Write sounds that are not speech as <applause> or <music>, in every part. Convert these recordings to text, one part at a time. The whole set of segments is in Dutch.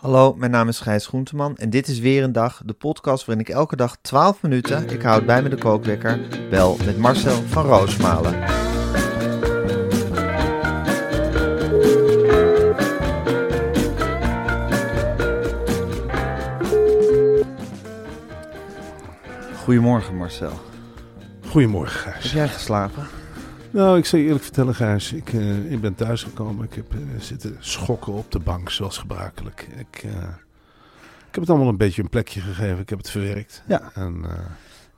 Hallo, mijn naam is Gijs Groenteman en dit is weer een dag, de podcast waarin ik elke dag 12 minuten, ik houd bij me de kookwekker, bel met Marcel van Roosmalen. Goedemorgen Marcel. Goedemorgen, Heb Gijs. jij geslapen? Nou, ik zal je eerlijk vertellen, Gijs. Ik, eh, ik ben thuisgekomen. Ik heb eh, zitten schokken op de bank, zoals gebruikelijk. Ik, eh, ik heb het allemaal een beetje een plekje gegeven. Ik heb het verwerkt. Ja. En,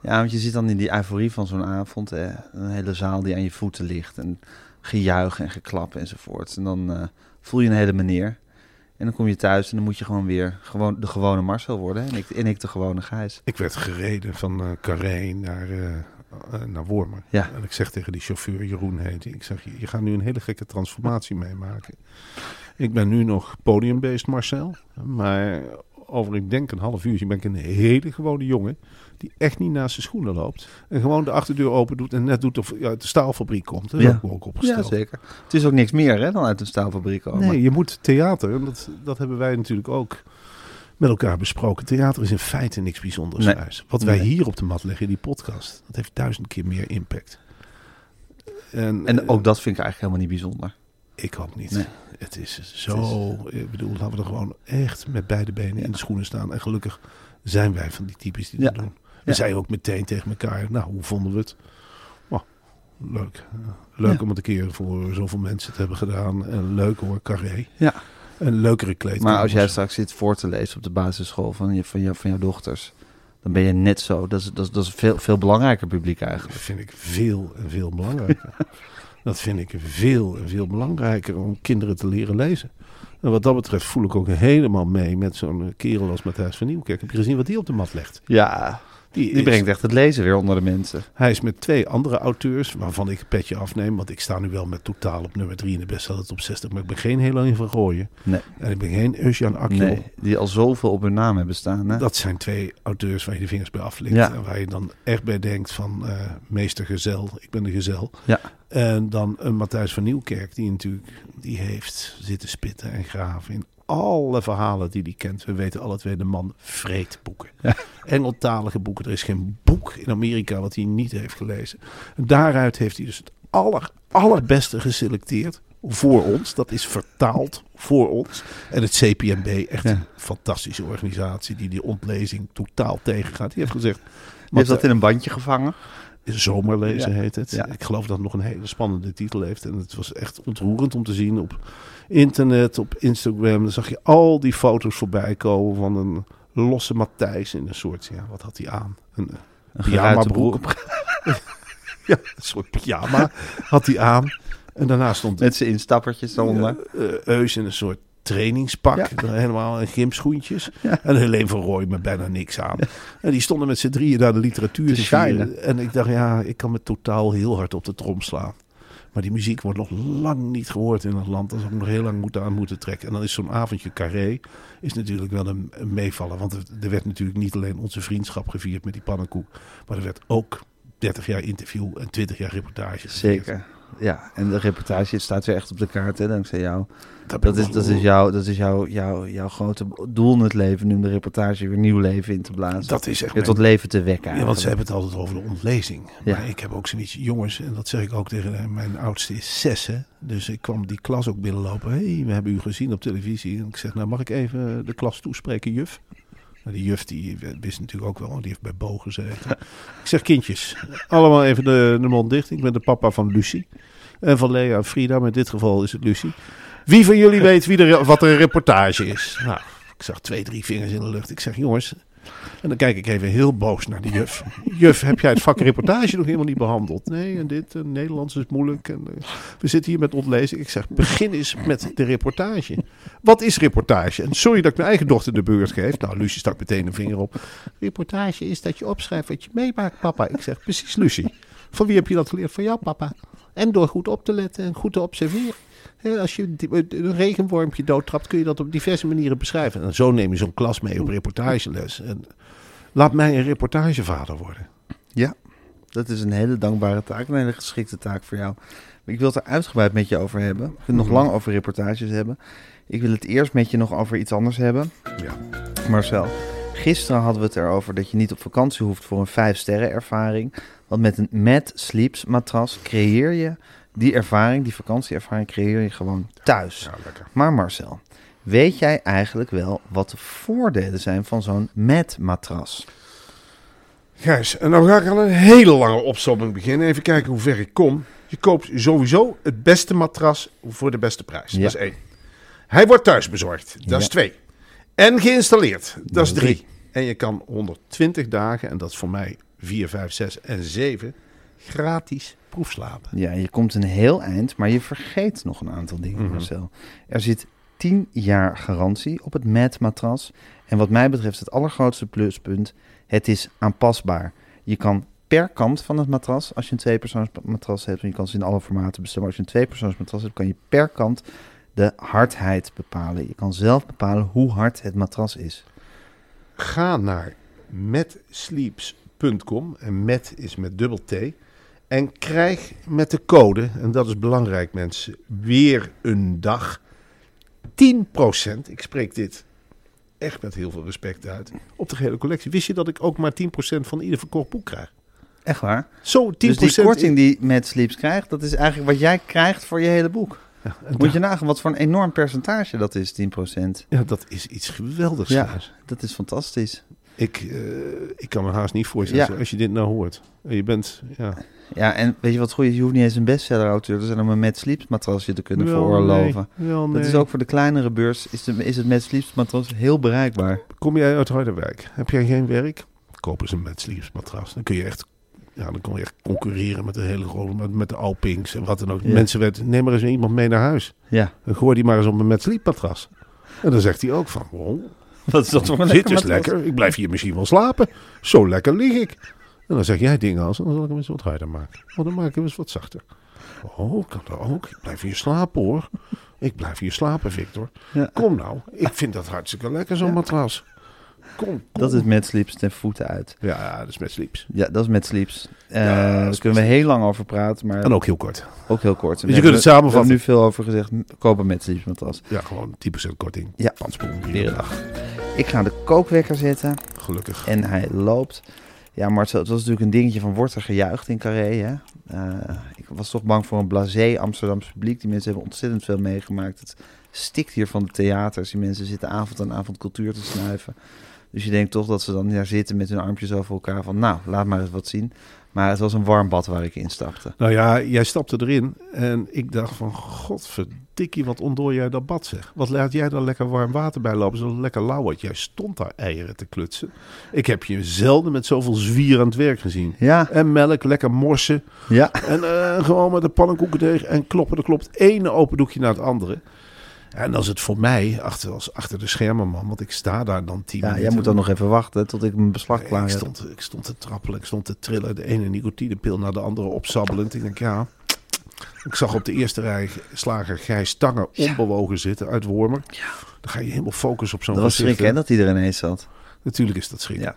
Ja, want je zit dan in die euforie van zo'n avond. Hè? Een hele zaal die aan je voeten ligt. En gejuich en geklap enzovoort. En dan voel je een hele meneer. En dan kom je thuis en dan moet je gewoon weer gewoon de gewone Marcel worden. En ik, en ik de gewone Gijs. ik werd gereden van Carré naar, naar Wormer. Ja. En ik zeg tegen die chauffeur, Jeroen heet Ik zeg, je, je gaat nu een hele gekke transformatie meemaken. Ik ben nu nog podiumbeest Marcel. Maar over, ik denk een half uur, ben ik een hele gewone jongen. Die echt niet naast zijn schoenen loopt. En gewoon de achterdeur open doet en net doet of je uit de staalfabriek komt. Dat Ja. ook, ook opgesteld. Ja, zeker. Het is ook niks meer hè, dan uit een staalfabriek komen. Nee, je moet theater, en dat, dat hebben wij natuurlijk ook met elkaar besproken. Theater is in feite niks bijzonders. Nee. Wat wij Nee. hier op de mat leggen, die podcast, dat heeft duizend keer meer impact. En, En eh, ook dat vind ik eigenlijk helemaal niet bijzonder. ik ook niet. Nee. Het is zo, ik bedoel, laten we er gewoon echt met beide benen in de schoenen staan. En gelukkig zijn wij van die types die dat Ja. doen. We Ja. zeiden ook meteen tegen elkaar, nou, hoe vonden we het? Oh, leuk. Eh, Leuk Ja. om het een keer voor zoveel mensen te hebben gedaan. En leuk hoor, carré. Ja. Een leukere kleedkamer. Maar als jij straks zit voor te lezen op de basisschool van, je, van, je, van jouw dochters, dan ben je net zo. Dat is, dat is, dat is een veel, veel belangrijker publiek Dat eigenlijk. vind ik veel en veel belangrijker. dat vind ik veel en <laughs> veel belangrijker om kinderen te leren lezen. En wat dat betreft voel ik ook helemaal mee met zo'n kerel als Matthijs van Nieuwkerk. Heb je gezien wat die op de mat legt? Ja, Die, die is- brengt echt het lezen weer onder de mensen. Hij is met twee andere auteurs, waarvan ik een petje afneem. Want ik sta nu wel met totaal op nummer 3 in de bestseller top 60. Maar ik ben geen heel lang van gooien. Nee, En ik ben geen Eusjan Akjol. nee, die al zoveel op hun naam hebben staan. Hè? Dat zijn twee auteurs waar je de vingers bij aflikt. Ja. En waar je dan echt bij denkt van eh, meester Gezel, ik ben de Gezel. Ja. En dan een Matthijs van Nieuwkerk, die natuurlijk die heeft zitten spitten en graven in alle verhalen die hij kent. We weten alle twee, de man vreet boeken. Ja. Engeltalige boeken. Er is geen boek in Amerika wat hij niet heeft gelezen. En daaruit heeft hij dus het aller, allerbeste geselecteerd voor ons. Dat is vertaald voor ons. En het CPMB, echt Ja. een fantastische organisatie die die ontlezing totaal tegengaat. Die heeft gezegd... Heeft dat in een bandje gevangen. Zomerlezen Ja. heet het. Ja. Ik geloof dat het nog een hele spannende titel heeft. En het was echt ontroerend om te zien op internet, op Instagram. Dan zag je al die foto's voorbij komen van een losse Matthijs in een soort, ja, wat had hij aan? Een, Een pyjama broek. <laughs> ja, een soort pyjama had hij aan. En daarna stond Met zijn instappertjes eronder. eh, Eus in een soort trainingspak. Ja. Helemaal in gymschoentjes. Ja. En Helene van Rooij met bijna niks aan. En die stonden met z'n drieën naar de literatuur Te. En ik dacht, ja, ik kan me totaal heel hard op de trom slaan. Maar die muziek wordt nog lang niet gehoord in het land. Dat zou ik nog heel lang moeten aan moeten trekken. En dan is zo'n avondje carré is natuurlijk wel een, een meevaller. Want er, er werd natuurlijk niet alleen onze vriendschap gevierd met die pannenkoek. Maar er werd ook 30 jaar interview en 20 jaar reportage. Zeker. Ja, en de reportage staat weer echt op de kaart, hè, dankzij jou. Dat, Dat is, dat is, jouw, dat is jouw, jouw, jouw grote doel in het leven, nu om de reportage weer nieuw leven in te blazen. Dat is echt mijn- tot leven te wekken Ja, want ze hebben het altijd over de ontlezing. Ja. Maar ik heb ook zoiets, jongens, en dat zeg ik ook tegen eh, mijn oudste is zes, hè. Dus ik kwam die klas ook binnenlopen. Hé, hey, we hebben u gezien op televisie. En ik zeg, nou mag ik even de klas toespreken, juf? Nou, die juf die wist natuurlijk ook wel, die heeft bij Bo gezeten. ik zeg, kindjes, allemaal even de, de mond dicht. Ik ben de papa van Lucie. En van Lea en Frida, maar in dit geval is het Lucie. Wie van jullie weet wie er, wat er een reportage is? Nou, ik zag twee, drie vingers in de lucht. Ik zeg, jongens, en dan kijk ik even heel boos naar de juf. Juf, heb jij het vak reportage nog helemaal niet behandeld? Nee, en dit, Nederlands is moeilijk. En, eh, we zitten hier met ontlezing. Ik zeg, begin eens met de reportage. Wat is reportage? En sorry dat ik mijn eigen dochter de beurt geef. Nou, Lucie stak meteen een vinger op. Reportage is dat je opschrijft wat je meemaakt, papa. Ik zeg, precies, Lucie. Van wie heb je dat geleerd? Van jou, papa. En door goed op te letten en goed te observeren. Als je die- een regenwormpje doodtrapt, kun je dat op diverse manieren beschrijven. En zo neem je zo'n klas mee op reportageles. En laat mij een reportagevader worden. Ja, dat is een hele dankbare taak, een hele geschikte taak voor jou. Ik wil het er uitgebreid met je over hebben. Wil het nog Mhm. lang over reportages hebben. Ik wil het eerst met je nog over iets anders hebben. Ja. Marcel, gisteren hadden we het erover dat je niet op vakantie hoeft voor een 5-sterren ervaring. Want met een Mad Sleeps matras creëer je die ervaring, die vakantieervaring, creëer je gewoon thuis. Ja, lekker. Maar Marcel, weet jij eigenlijk wel wat de voordelen zijn van zo'n Mad matras? Gijs, en dan ga ik aan een hele lange opzomming beginnen. Even kijken hoe ver ik kom. Je koopt sowieso het beste matras voor de beste prijs. Ja. Dat is één. Hij wordt thuis bezorgd. Dat is twee. En geïnstalleerd. Dat is Drie. drie. En je kan 120 dagen, en dat is voor mij 4, 5, 6 en 7, gratis proefslapen. Ja, je komt een heel eind, maar je vergeet nog een aantal dingen, Mhm. Marcel. Er zit 10 jaar garantie op het Mad matras. En wat mij betreft het allergrootste pluspunt, het is aanpasbaar. Je kan per kant van het matras, als je een tweepersoonsmatras hebt, en je kan ze in alle formaten bestellen, maar als je een tweepersoonsmatras hebt, kan je per kant de hardheid bepalen. Je kan zelf bepalen hoe hard het matras is. Ga naar metsleeps.com en met is met dubbel T. En krijg met de code, en dat is belangrijk mensen, weer een dag 10%. Ik spreek dit echt met heel veel respect uit. Op de gehele collectie. Wist je dat ik ook maar 10% van ieder verkocht boek krijg? Echt waar? Zo 10%. Dus die korting die Mad Sleeps krijgt, dat is eigenlijk wat jij krijgt voor je hele boek. Ja, Moet je nagaan wat voor een enorm percentage dat is, 10%. ja, dat is iets geweldigs. Ja. Dat is fantastisch. Ik, eh, ik kan me haast niet voorstellen Ja. als je dit nou hoort. Je bent, ja, Ja, en weet je wat goed is? Je hoeft niet eens een bestseller-auteur te zijn om een Mad Sleeps matrasje te kunnen Wel, veroorloven. nee, wel, Dat is ook voor de kleinere beurs, is, de, is het Mad Sleeps matras heel bereikbaar. Kom jij uit Harderwijk? Heb jij geen werk? Koop eens een Sleeves matras. Dan kun je echt, ja, dan kon je echt concurreren met de hele grote, met, met de Alpings en wat dan ook. Ja. Mensen werd, neem maar eens iemand mee naar huis. Ja, Dan gooi die maar eens op een Mad Sleep matras. En dan zegt hij ook van, wow, <laughs> wat is dat voor een dit is lekker. Ik blijf hier misschien wel slapen. Zo lekker lig ik. En dan zeg jij dingen als, dan zal ik hem eens wat harder maken. Oh, dan maak ik hem eens wat zachter. Oh, kan dat ook. Ik blijf hier slapen hoor. Ik blijf hier slapen, Victor. Ja. Kom nou. Ik vind dat hartstikke lekker, zo'n matras. Kom, kom. Dat is Mad Sleeps ten voeten uit. Ja, dat is met sleeps. Ja, dat is. Eh, Ja, dat daar kunnen we heel lang over praten, maar En ook heel kort. ook heel kort. je We kunt het samenvatten. We hebben nu veel over gezegd. Koop een Mad Sleeps matras. Ja, gewoon 10% korting. Ja. Panspoel. Een dag. Ik ga de kookwekker zetten. Gelukkig. En hij loopt. Ja, Marcel, het was natuurlijk een dingetje van wordt er gejuicht in Carré, hè? Eh, ik was toch bang voor een blasé Amsterdamse publiek. Die mensen hebben ontzettend veel meegemaakt. Het stikt hier van de theaters. Die mensen zitten avond aan avond cultuur te snuiven. Dus je denkt toch dat ze dan daar zitten met hun armpjes over elkaar van... nou, laat maar eens wat zien. Maar het was een warm bad waar ik in stapte. Nou ja, jij stapte erin en ik dacht van, godverdikkie, wat ondoor jij dat bad zeg. Wat laat jij daar lekker warm water bij lopen, zo lekker lauw wordt. Jij stond daar eieren te klutsen. Ik heb je zelden met zoveel zwier aan het werk gezien. Ja, En melk, lekker morsen. ja. En eh, gewoon met de pannenkoekendeeg en kloppen. Er klopt ene open doekje naar het andere. En als het voor mij, achter, als achter de schermen man, want ik sta daar dan tien ja minuten. jij moet dan nog even wachten tot ik mijn beslag klaar ik heb. stond, ik stond te trappelen, ik stond te trillen. De ene nicotinepil naar de andere opsabbelend. Ik denk, ja... Ik zag op de eerste rij slager Gijs Tanger onbewogen zitten uit Wormer. Dan ga je helemaal focussen op zo'n Dat was schrik, hè, dat hij er ineens zat. Natuurlijk is dat schrik. Ja.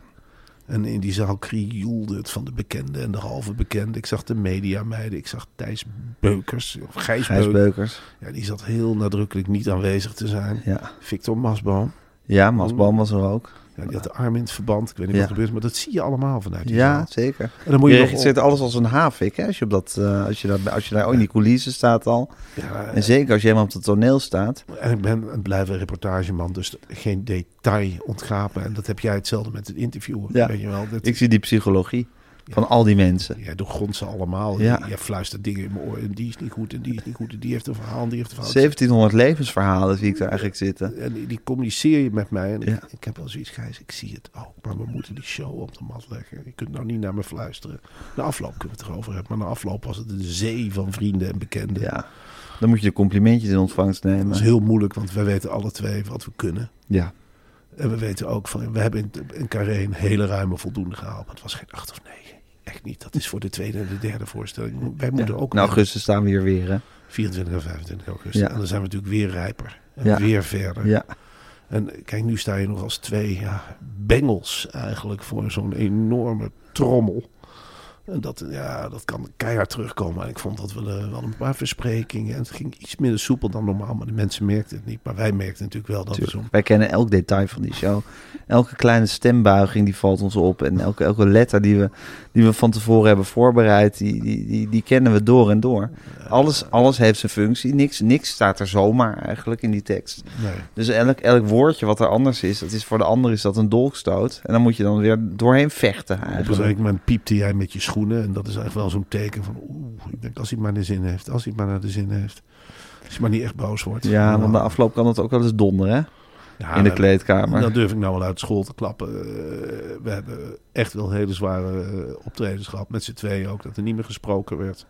En in die zaal krioelde het van de bekende en de halve bekende. Ik zag de mediameiden. Ik zag Thijs Beukers, of Gijs, Gijs Beukers. Beukers. Ja, die zat heel nadrukkelijk niet aanwezig te zijn. Ja, Victor Masboom. ja Masboom was er ook. Ja, die had de arm in het verband. Ik weet niet Ja. wat er gebeurt, maar dat zie je allemaal vanuit die Ja, zaal. zeker. En dan moet Je je, nog registreert alles als een havik, hè? Als je, op dat, eh, als, je daar, als je daar ook in die coulissen staat al. ja, En zeker als je helemaal op het toneel staat. En ik ben een blijven reportageman, dus geen detail ontgapen. En dat heb jij hetzelfde met het interviewen. Ja. Weet je wel, dat, Ik zie die psychologie van al die mensen. Jij doorgrondt ze allemaal. Ja. Je, fluistert dingen in mijn oor. En die is niet goed en die is niet goed. En die heeft een verhaal en die heeft een verhaal. 1700 levensverhalen zie ik daar eigenlijk zitten. En die, die communiceer je met mij. En Ja. ik, ik heb wel zoiets, Gijs, ik zie het ook. Maar we moeten die show op de mat leggen. Je kunt nou niet naar me fluisteren. Na afloop kunnen we het erover hebben. Maar na afloop was het een zee van vrienden en bekenden. Ja, dan moet je de complimentjes in ontvangst Dat nemen. is heel moeilijk, want wij weten alle twee wat we kunnen. Ja, En we weten ook van, we hebben in, in Carré een hele ruime voldoende gehaald. Maar het was geen acht of negen. Echt niet. Dat is voor de tweede en de derde voorstelling. Wij moeten ja. ook In augustus staan we hier weer, hè? 24 en 25 augustus. Ja. En dan zijn we natuurlijk weer rijper. En Ja. weer verder. Ja, En kijk, nu sta je nog als twee ja, bengels eigenlijk voor zo'n enorme trommel. En dat, ja, dat kan keihard terugkomen. En ik vond dat wel, eh, wel een paar versprekingen. En het ging iets minder soepel dan normaal. Maar de mensen merkten het niet. Maar wij merkten natuurlijk wel dat tuurlijk. zo'n... Wij kennen elk detail van die show. Elke kleine stembuiging die valt ons op. En elke, elke letter die we, die we van tevoren hebben voorbereid, die, die, die, die kennen we door en door. Alles, alles heeft zijn functie. Niks, niks staat er zomaar eigenlijk in die tekst. Nee. Dus elk, elk woordje wat er anders is, dat is voor de ander is dat een dolkstoot. En dan moet je dan weer doorheen vechten Op een eigenlijk. gegeven moment piepte jij met je schoenen. En dat is eigenlijk wel zo'n teken van... Oeh, ik denk als hij maar de zin heeft. Als hij maar naar de zin heeft. Als hij maar niet echt boos wordt. Ja, want de afloop kan het ook wel eens donderen hè? Ja, in de kleedkamer. Dat durf ik nou wel uit school te klappen. Eh, we hebben echt wel hele zware eh, optredens gehad. Met z'n tweeën ook. Dat er niet meer gesproken werd.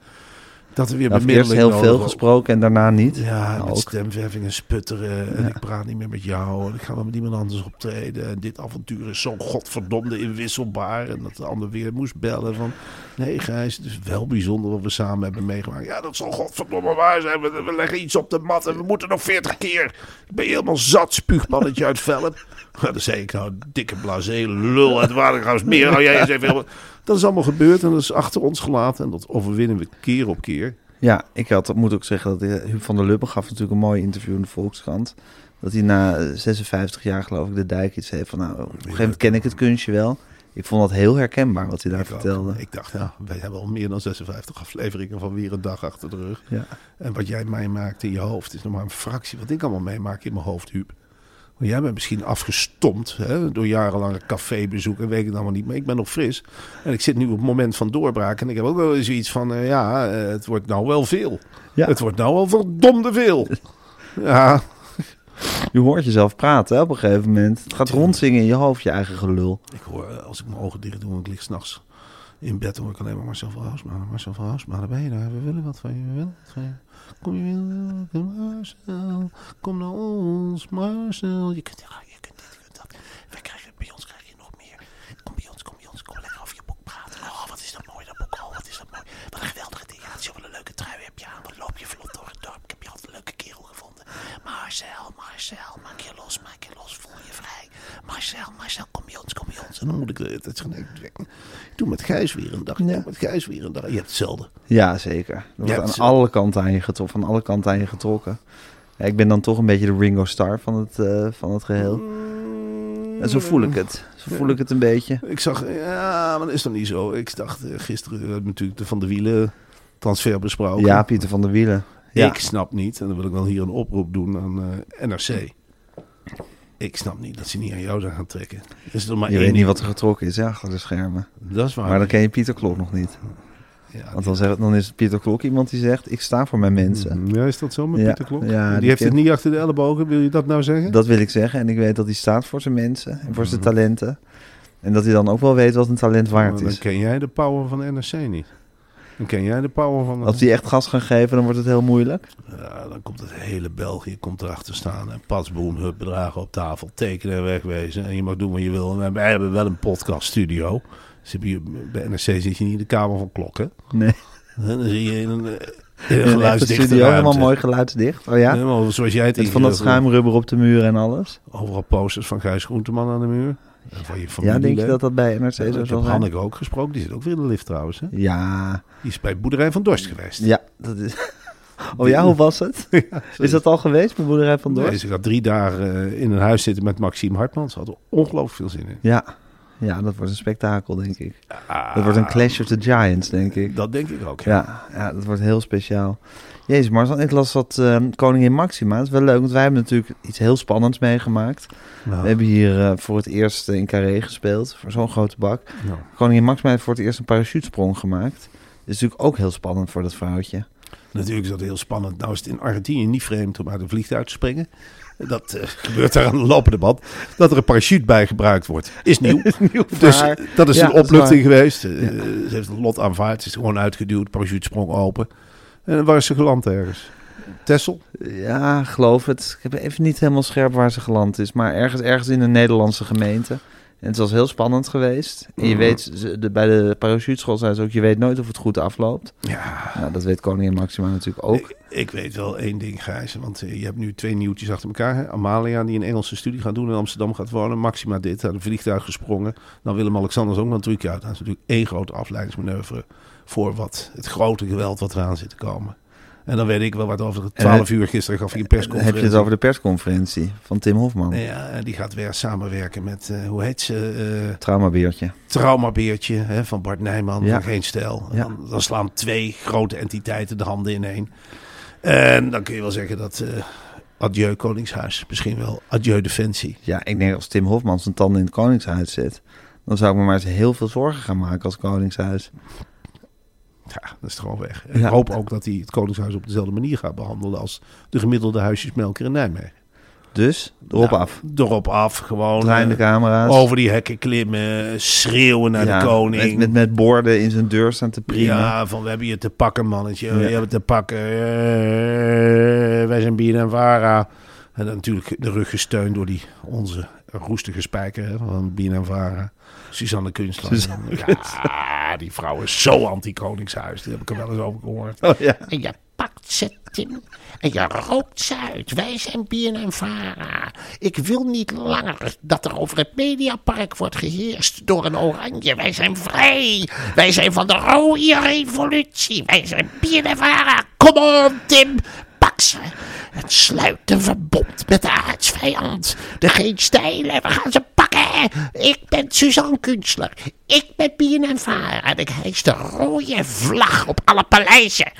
Dat er weer Nou, eerst heel nodig veel gesproken en daarna niet. Ja, Nou, met stemverving en sputteren. En ik praat niet meer met jou. En ik ga wel met iemand anders optreden. En dit avontuur is zo godverdomde inwisselbaar. En dat de ander weer moest bellen van... Nee Gijs, het is wel bijzonder wat we samen hebben meegemaakt. Ja, dat zal godverdomme waar zijn. We, we leggen iets op de mat en we moeten nog veertig keer. Ik ben je helemaal zat, spuugpannetje uit Velp. Nou, dan zei ik nou, dikke blasé, lul, het waterhuis meer. Nou, jij eens even. Dat is allemaal gebeurd en dat is achter ons gelaten. En dat overwinnen we keer op keer. Ja, ik had, moet ook zeggen dat eh, Huub van der Lubbe gaf natuurlijk een mooi interview in de Volkskrant. Dat hij na eh, 56 jaar geloof ik de dijk iets heeft van nou, op een gegeven moment ken ik het kunstje wel. Ik vond dat heel herkenbaar wat hij daar Ik ook. vertelde. Ik dacht, ja, wij hebben al meer dan 56 afleveringen van Weer een Dag achter de rug. Ja. En wat jij meemaakt in je hoofd is nog maar een fractie wat ik allemaal meemaak in mijn hoofd, Huub. Want jij bent misschien afgestompt hè, door jarenlange cafébezoek en weet ik het allemaal niet. Maar ik ben nog fris. En ik zit nu op het moment van doorbraak. En ik heb ook wel eens iets van, eh, ja, eh, het wordt nou wel veel. Ja. Het wordt nou wel verdomde veel. <laughs> Ja, Je hoort jezelf praten hè, op een gegeven moment. Het gaat rondzingen in je hoofd, je eigen gelul. ik hoor, eh, als ik mijn ogen dicht doe en ik lig s'nachts in bed, dan hoor ik alleen maar Marcel van Roosmalen. Marcel van Roosmalen, ben je daar? We willen wat van je, we willen wat van je. Kom je Marcel, kom naar ons, Marcel. Je kunt, ja, je kunt dit, je kunt dat. Wij krijgen, bij ons krijg je nog meer. Kom bij ons, kom bij ons, kom lekker over je boek praten. Oh, wat is dat mooi, dat boek. Oh, wat is dat mooi. Wat een geweldige theater. Wat een leuke trui heb je aan. Wat loop je vlot door het dorp. Ik heb je altijd een leuke kerel gevonden. Marcel, Marcel, maak je los, maak je los. Voel je vrij. Marcel, Marcel, kom bij ons, kom bij ons. En dan moet ik het zeggen. Met Gijs weer een dag. Ja. met Gijs weer een dag. Je hebt hetzelfde. Ja, zeker. Er wordt aan alle kanten aan je getrokken. Van alle kanten aan je getrokken. Ja, ik ben dan toch een beetje de Ringo Starr van het, eh, van het geheel. En zo voel ik het. Zo voel ik het een beetje. Ik zag, ja, maar dat is toch niet zo. Ik dacht eh, gisteren hebben natuurlijk de Van de Wielen transfer besproken. Ja, Pieter van der Wielen. Ja. Ik snap niet, en dan wil ik wel hier een oproep doen aan eh, NRC. Ik snap niet dat ze niet aan jou zijn gaan trekken. Is er maar Je één weet niet ding. wat er getrokken is hè, achter de schermen. Dat is waar. Maar dan ken je Pieter Klok nog niet. ja, Want dan, zegt, dan is Pieter Klok iemand die zegt, ik sta voor mijn mensen. ja, is dat zo met Ja, Pieter Klok? ja, die, die heeft het niet achter de ellebogen, wil je dat nou zeggen? Dat wil ik zeggen. En ik weet dat hij staat voor zijn mensen en voor zijn Mhm. talenten. En dat hij dan ook wel weet wat een talent waard Maar dan is. ken jij de power van NRC niet. Dan ken jij de power van... Als hij echt gas gaan geven, dan wordt het heel moeilijk. Ja, dan komt het hele België komt erachter staan. En patsboom, hup, bedragen op tafel, tekenen en wegwezen. En je mag doen wat je wil. En wij hebben wel een podcaststudio. Dus heb je, bij NRC zit je niet in de kamer van klokken. Nee. Dan zie je in een, eh, echte geluidsdichte studio helemaal mooi geluidsdicht. Oh ja? Helemaal zoals jij het Met van dat schuimrubber op de muur en alles. Overal posters van Gijs Groenteman aan de muur. Van je Ja, denk je dat dat bij NRC zo ik zal heb zijn? Hanneke ook gesproken. Die zit ook weer in de lift trouwens. Hè? Ja, Die is bij Boerderij van Dorst geweest. ja, dat is... <laughs> Oh ja, hoe was het? <laughs> Is dat al geweest, bij Boerderij van Dorst? Nee, ze gaat drie dagen eh, in een huis zitten met Maxime Hartman. Ze had er ongelooflijk veel zin in. Ja. ja, dat wordt een spektakel, denk ik. Ah, Dat wordt een Clash of the Giants, denk ik. Dat denk ik ook. Ja. Ja, ja, dat wordt heel speciaal. Jezus, Marcel, ik las dat eh, Koningin Maxima. Dat is wel leuk, want wij hebben natuurlijk iets heel spannends meegemaakt. Nou, We hebben hier eh, voor het eerst in Carré gespeeld, voor zo'n grote bak. nou. Koningin Maxima heeft voor het eerst een parachutesprong gemaakt. Dat is natuurlijk ook heel spannend voor dat vrouwtje. Natuurlijk is dat heel spannend. Nou is het in Argentinië niet vreemd om uit een vliegtuig te springen. Dat eh, <laughs> gebeurt daar aan de lopende band. Dat er een parachute bij gebruikt wordt, is nieuw. <laughs> <laughs> Dus Maar- eh, dat is Ja, een is opluchting geweest. Eh, Ze heeft het lot aanvaard. Ze is gewoon uitgeduwd. Parachutesprong open. En waar is ze geland ergens? Tessel? Ja, geloof het. Ik heb even niet helemaal scherp waar ze geland is. Maar ergens, ergens in een Nederlandse gemeente. En het was heel spannend geweest. En je Mhm. weet, ze- de, bij de parachuteschool zei ze ook... je weet nooit of het goed afloopt. Ja, Nou, dat weet koningin Maxima natuurlijk ook. Ik, ik weet wel één ding, Gijs. Want eh, je hebt nu twee nieuwtjes achter elkaar. Hè? Amalia, die een Engelse studie gaat doen in Amsterdam gaat wonen. Maxima dit, uit een vliegtuig gesprongen. Dan Willem-Alexander ook natuurlijk uit. Dat is natuurlijk één grote afleidingsmanoeuvre... voor wat, het grote geweld wat eraan zit te komen. En dan weet ik wel wat over de 12 uur gisteren gaf hij een persconferentie. heb je het over de persconferentie van Tim Hofman. Ja, die gaat weer samenwerken met, eh, hoe heet ze, eh Traumabeertje. Traumabeertje hè, van Bart Nijman, Ja. van Geen Stijl. Ja. Dan, dan slaan twee grote entiteiten de handen ineen. En dan kun je wel zeggen dat eh adieu Koningshuis, misschien wel adieu Defensie. Ja, ik denk als Tim Hofman zijn tanden in het Koningshuis zet... dan zou ik me maar eens heel veel zorgen gaan maken als Koningshuis. Ja, dat is gewoon weg. En Ja. Ik hoop ook dat hij het Koningshuis op dezelfde manier gaat behandelen als de gemiddelde huisjesmelker in Nijmegen. Dus, erop Nou, af. Erop af, gewoon Draaiende eh, camera's. over die hekken klimmen, schreeuwen naar Ja, de koning. Met, met, met borden in zijn deur staan te prima. Ja, van we hebben je te pakken, mannetje. Ja. We hebben te pakken. Eh, wij zijn Bien en Vara. En dan natuurlijk de rug gesteund door die onze roestige spijker hè, van Bien en Vara. Suzanne Kunstler. Suzanne Ja, die vrouw is zo anti-koningshuis. Die heb ik er wel eens over gehoord. Oh, ja. En je pakt ze, Tim. En je rookt ze uit. Wij zijn en Vara. Ik wil niet langer dat er over het Mediapark wordt geheerst door een oranje. Wij zijn vrij. Wij zijn van de rode revolutie. Wij zijn en Vara. Kom on, Tim. Pak ze. Het sluit een verbond met de aardsvijand. De geen stijlen. We gaan ze pakken. Ik ben Suzanne Kunstler. Ik ben Bien en Vara. En ik hijs de rode vlag op alle paleizen.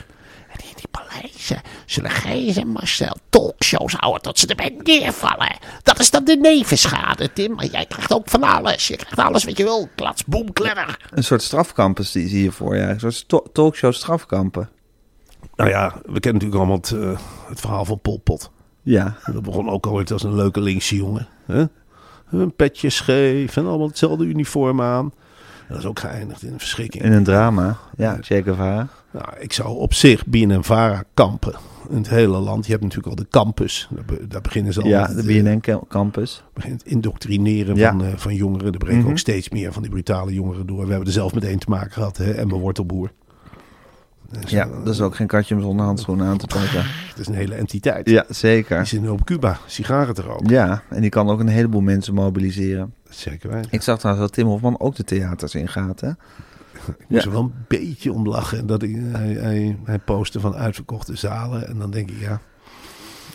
En in die paleizen zullen Gijs en Marcel talkshows houden tot ze erbij neervallen. Dat is dan de nevenschade, Tim. Maar jij krijgt ook van alles. Je krijgt alles wat je wil. Klats, boem, kledder. Een soort strafkampen zie je voor je. Een soort talkshow strafkampen. Nou ja, we kennen natuurlijk allemaal het, eh, het verhaal van Pol Pot. Ja, Dat begon ook ooit als een leuke linkse jongen. Hè? Een petje scheef en allemaal hetzelfde uniform aan. Dat is ook geëindigd in een verschrikking. in een drama. Ja, Che Guevara. Nou, ik zou op zich BNN-Vara kampen in het hele land. Je hebt natuurlijk al de campus. Daar, be- daar beginnen ze al Ja, met de het, eh, BNN campus. begint het indoctrineren Ja. van, eh, van jongeren. Er breken Mhm. ook steeds meer van die brutale jongeren door. We hebben er zelf met één te maken gehad, hè? Emma Wortelboer. Dus, Ja, eh, dat is ook geen katje om zonder handschoenen aan te pakken. Het is een hele entiteit. Ja, Die zeker. zit nu op Cuba, sigaren te roken. Ja, en die kan ook een heleboel mensen mobiliseren. Zeker weten. Ik zag trouwens dat Tim Hofman ook de theaters ingaat, hè? Ik moest er wel een beetje om lachen. Dat ik, hij, hij, hij postte van uitverkochte zalen. En dan denk ik, ja,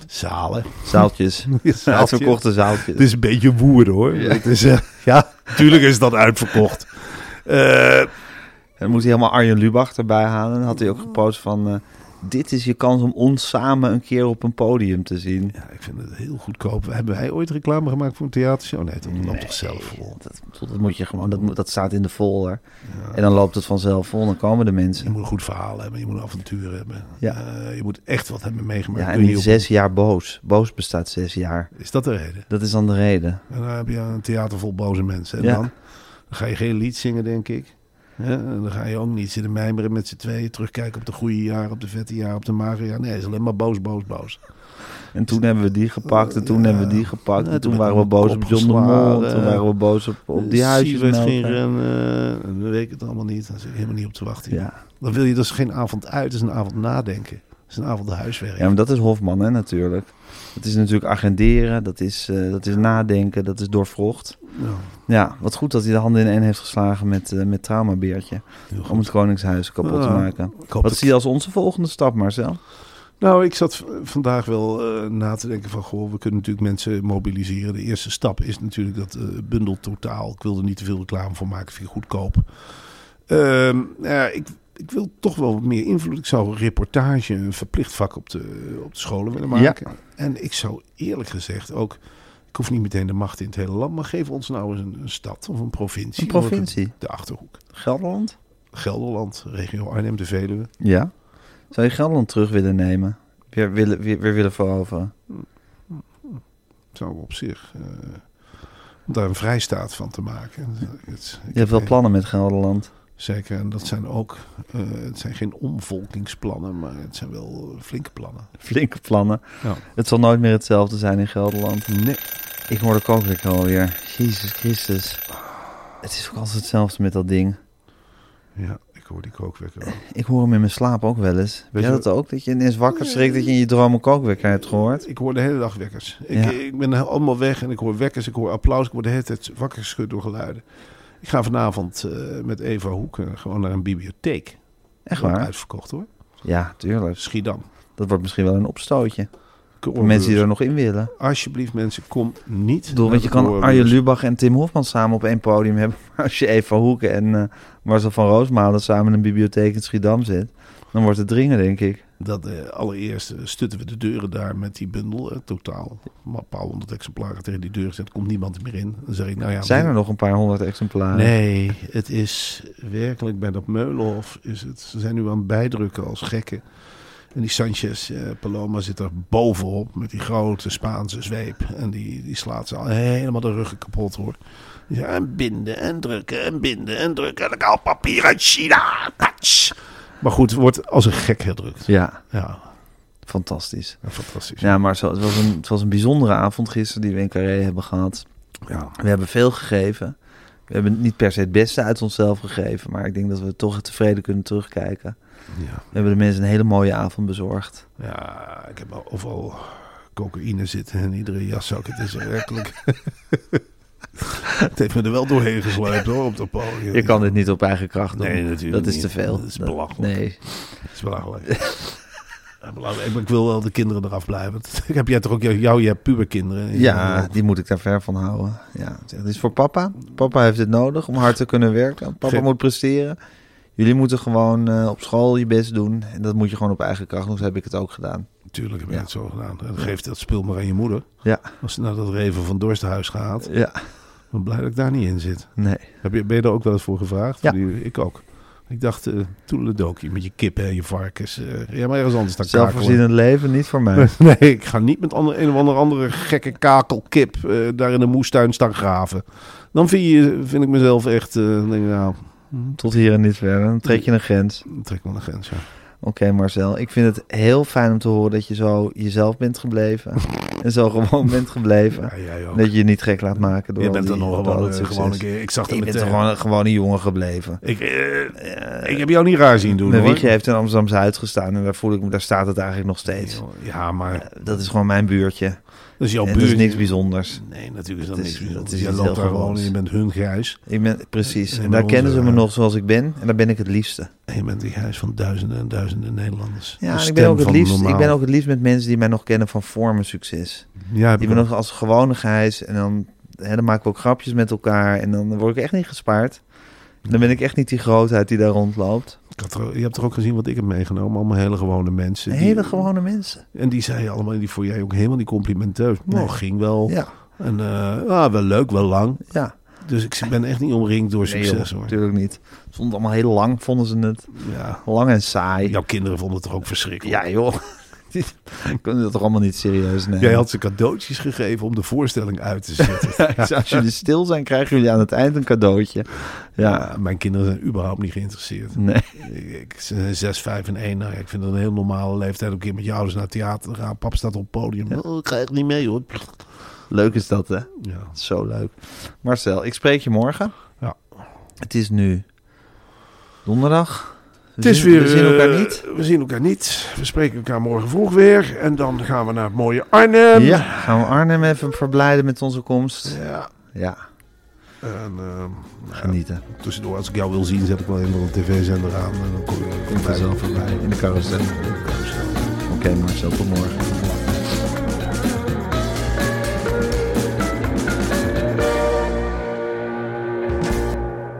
zalen. Zaaltjes. <laughs> Zaaltjes. Uitverkochte zaaltjes. Het is een beetje woer hoor. Ja. Het is, eh, ja, natuurlijk is dat uitverkocht. Eh, En dan moest hij helemaal Arjen Lubach erbij halen. En dan had hij ook gepost van... eh, dit is je kans om ons samen een keer op een podium te zien. ja, ik vind het heel goedkoop. Hebben wij ooit reclame gemaakt voor een theatershow? Nee, dat loopt toch zelf vol. Dat, dat moet je gewoon, dat, moet- dat staat in de folder. En dan loopt het vanzelf vol, dan komen de Je mensen. moet een goed verhaal hebben, je moet een avontuur hebben. Ja. Eh, je moet echt wat hebben meegemaakt. Ja, en je niet op- zes jaar boos. Boos bestaat zes jaar. Is dat de reden? Dat is dan de reden. En dan heb je een theater vol boze mensen. En Ja. dan, dan ga je geen lied zingen, denk ik. En dan ga je ook niet zitten mijmeren met z'n tweeën. Terugkijken op de goede jaren, op de vette jaren, op de magere jaren. Nee, het is alleen maar boos, boos, boos. En toen hebben we die gepakt en toen Ja. hebben we die gepakt. En toen waren we boos op John de Mol. toen waren we boos op, op die huisjes. Siewert ging rennen. En dan weet ik het allemaal niet. Daar zit ik helemaal niet op te wachten. Ja. Dan wil je dus geen avond uit, het is een avond nadenken. Het is een avond huiswerk. ja, maar dat is Hofman, hè, natuurlijk. Dat is natuurlijk agenderen, dat is, eh, dat is nadenken, dat is doorvrocht. Ja, Ja, wat goed dat hij de handen in één heeft geslagen met, eh met Traumabeertje. Om het Koningshuis kapot te maken. Wat dat- zie je als onze volgende stap, Marcel? Nou, ik zat vandaag wel eh, na te denken van... Goh, we kunnen natuurlijk mensen mobiliseren. De eerste stap is natuurlijk dat eh, bundel totaal. Ik wil er niet te veel reclame voor maken, vind ik goedkoop. Ehm, ja, ik, ik wil toch wel wat meer invloed. Ik zou een reportage, een verplicht vak op de, op de scholen willen maken. En ik zou eerlijk gezegd ook... Ik hoef niet meteen de macht in het hele land, maar geef ons nou eens een, een stad of een provincie. Een provincie? De Achterhoek. Gelderland? Gelderland, regio Arnhem, de Veluwe. Ja. Zou je Gelderland terug willen nemen? Weer willen, weer, weer willen veroveren? Zou op zich... eh, om daar een vrijstaat van te maken. Het, Je hebt wel plannen met Gelderland. Zeker, en dat zijn ook... eh, het zijn geen omvolkingsplannen, maar het zijn wel flinke plannen. Flinke plannen. Ja. Het zal nooit meer hetzelfde zijn in Gelderland. Nee. Ik hoor de kookwekker alweer. Jezus Christus. Het is ook altijd hetzelfde met dat ding. Ja, ik hoor die kookwekker ook. Ik hoor hem in mijn slaap ook wel eens. Weet je- dat ook? Dat je ineens wakker schrikt dat je in je droom een kookwekker hebt gehoord? Ik hoor de hele dag wekkers. Ik, ik ben allemaal weg en ik hoor wekkers, ik hoor applaus. Ik word de hele tijd wakker geschud door geluiden. Ik ga vanavond eh, met Eva Hoek eh, gewoon naar een bibliotheek. Echt waar? Uitverkocht hoor. Ja, tuurlijk. Schiedam. Dat wordt misschien wel een opstootje. Voor mensen die er nog in willen. Alsjeblieft mensen, kom niet. Ik bedoel, want je kan. Arjen Lubach en Tim Hofman samen op één podium hebben. <laughs> Maar als je Eva Hoeken en eh Marcel van Roosmalen samen in een bibliotheek in Schiedam zit, dan wordt het dringen, denk ik. Dat eh, allereerst eh, stutten we de deuren daar met die bundel. eh, totaal maar een paar honderd exemplaren tegen die deur gezet. Komt niemand meer in. Dan zeg ik, nou ja. Zijn er nog een paar honderd exemplaren? Nee, het is werkelijk bij dat Meulenhof. Is het, ze zijn nu aan het bijdrukken als gekken. En die Sanchez eh, Paloma zit er bovenop met die grote Spaanse zweep. En die, die slaat ze al helemaal de ruggen kapot hoor. Die zegt, en binden en drukken en binden en drukken. En dan papier uit China. Patsch. Maar goed, het wordt als een gek gedrukt. Ja, Ja, fantastisch. fantastisch. Ja, maar zo, het, was een, het was een bijzondere avond gisteren die we in Carré hebben gehad. Ja. We hebben veel gegeven. We hebben niet per se het beste uit onszelf gegeven, maar ik denk dat we toch tevreden kunnen terugkijken. Ja. We hebben de mensen een hele mooie avond bezorgd. Ja, ik heb al overal cocaïne zitten in iedere jaszak. Het is <laughs> werkelijk... het heeft me er wel doorheen gesleept hoor, op dat podium. Je kan dit niet op eigen kracht doen. Nee, natuurlijk Dat is niet. te veel. Dat is belachelijk. Nee. Het is belachelijk. <laughs> Ik wil wel de kinderen eraf blijven. <laughs> Ik heb jij toch ook jou, je hebt puberkinderen. Ja, die moet ik daar ver van houden. Ja, het is voor papa. Papa heeft het nodig om hard te kunnen werken. Papa moet presteren. Jullie moeten gewoon eh, op school je best doen. En dat moet je gewoon op eigen kracht doen. Zo heb ik het ook gedaan. Natuurlijk heb je Ja. het zo gedaan. Dan geeft dat spul maar aan je moeder. Ja, Als ze naar dat reven van Dorsthuis gaat, ja. Dan blij dat ik daar niet in zit. Nee. Heb je, ben je daar ook wel eens voor gevraagd? Ja. Die- Ik ook. Ik dacht, uh, toedeledokie met je kippen en je varkens. eh ja, maar ergens anders dan Zelfvoorzienend leven, niet voor mij. <laughs> Nee, ik ga niet met ander, een of andere, andere gekke kakelkip eh, daar in de moestuin staan graven. Dan vind, je, vind ik mezelf echt, eh, dan denk ik, nou, hm, Tot hier en niet verder. Dan trek je een grens. dan trek wel een grens, ja. Oké Marcel, ik vind het heel fijn om te horen dat je zo jezelf bent gebleven. <laughs> en zo gewoon bent gebleven. Ja. Dat je je niet gek laat maken door je bent er die- nog gewoon, eh, een keer. Ik zag er Je bent eh, gewoon, gewoon een jongen gebleven. Ik, eh, ik heb jou niet raar zien doen, Mijn hoor. wiegje heeft in Amsterdam Zuid gestaan en daar voel ik me, daar staat het eigenlijk nog steeds. Ja, maar Dat is gewoon mijn buurtje. Dat is jouw buurt. is niks bijzonders. Nee, natuurlijk is dat niks is- bijzonders. dat is iets loopt daar gewoon je bent hun grijs. Ik ben, precies. En daar kennen ze me nog zoals ik ben. En daar ben ik het liefste. En je bent die huis van duizenden en duizenden Nederlanders. Ja, en ik ben, ook het liefst, ik ben ook het liefst met mensen die mij nog kennen van vormen succes. Ja, ik ook. nog als gewone gijs. En dan, hè, dan maken we ook grapjes met elkaar. En dan word ik echt niet gespaard. Dan ben ik echt niet die grootheid die daar rondloopt. Ik had er- je hebt toch ook gezien wat ik heb meegenomen? Allemaal hele gewone mensen. die- Hele gewone mensen. En die zeiden allemaal, die voor jij ook helemaal niet complimenteus. Nou, Nee. ging wel. Ja, En ah, wel leuk, wel lang. ja. Dus ik ben echt niet omringd door Nee, succes joh, hoor. natuurlijk niet. Het stond allemaal heel lang, vonden ze het. Ja. Lang en saai. Jouw kinderen vonden het toch ook verschrikkelijk? Ja, joh. <laughs> Kunnen dat toch allemaal niet serieus nemen. Jij had ze cadeautjes gegeven om de voorstelling uit te zetten. <laughs> Ja, Als jullie stil zijn, krijgen jullie aan het eind een cadeautje. Ja, Ja, mijn kinderen zijn überhaupt niet geïnteresseerd. nee. Ik, ik, ze zijn zes, vijf en één. Nou, ja, ik vind het een heel normale leeftijd om een keer met je ouders naar het theater te gaan. Pap staat op het podium. Oh, ik ga echt niet mee hoor. Leuk is dat, hè? Ja. Zo leuk. Marcel, ik spreek je morgen. Ja. Het is nu donderdag. Het is weer, we zien elkaar eh, niet. We zien elkaar niet. We spreken elkaar morgen vroeg weer. En dan gaan we naar het mooie Arnhem. ja, gaan we Arnhem even verblijden met onze komst. Ja. Ja, En ehm, nou ja, genieten. tussendoor, als ik jou wil zien, zet ik wel even een tv-zender aan. En dan kom je Komt er zo voorbij in de carousel. Oké Marcel, tot morgen.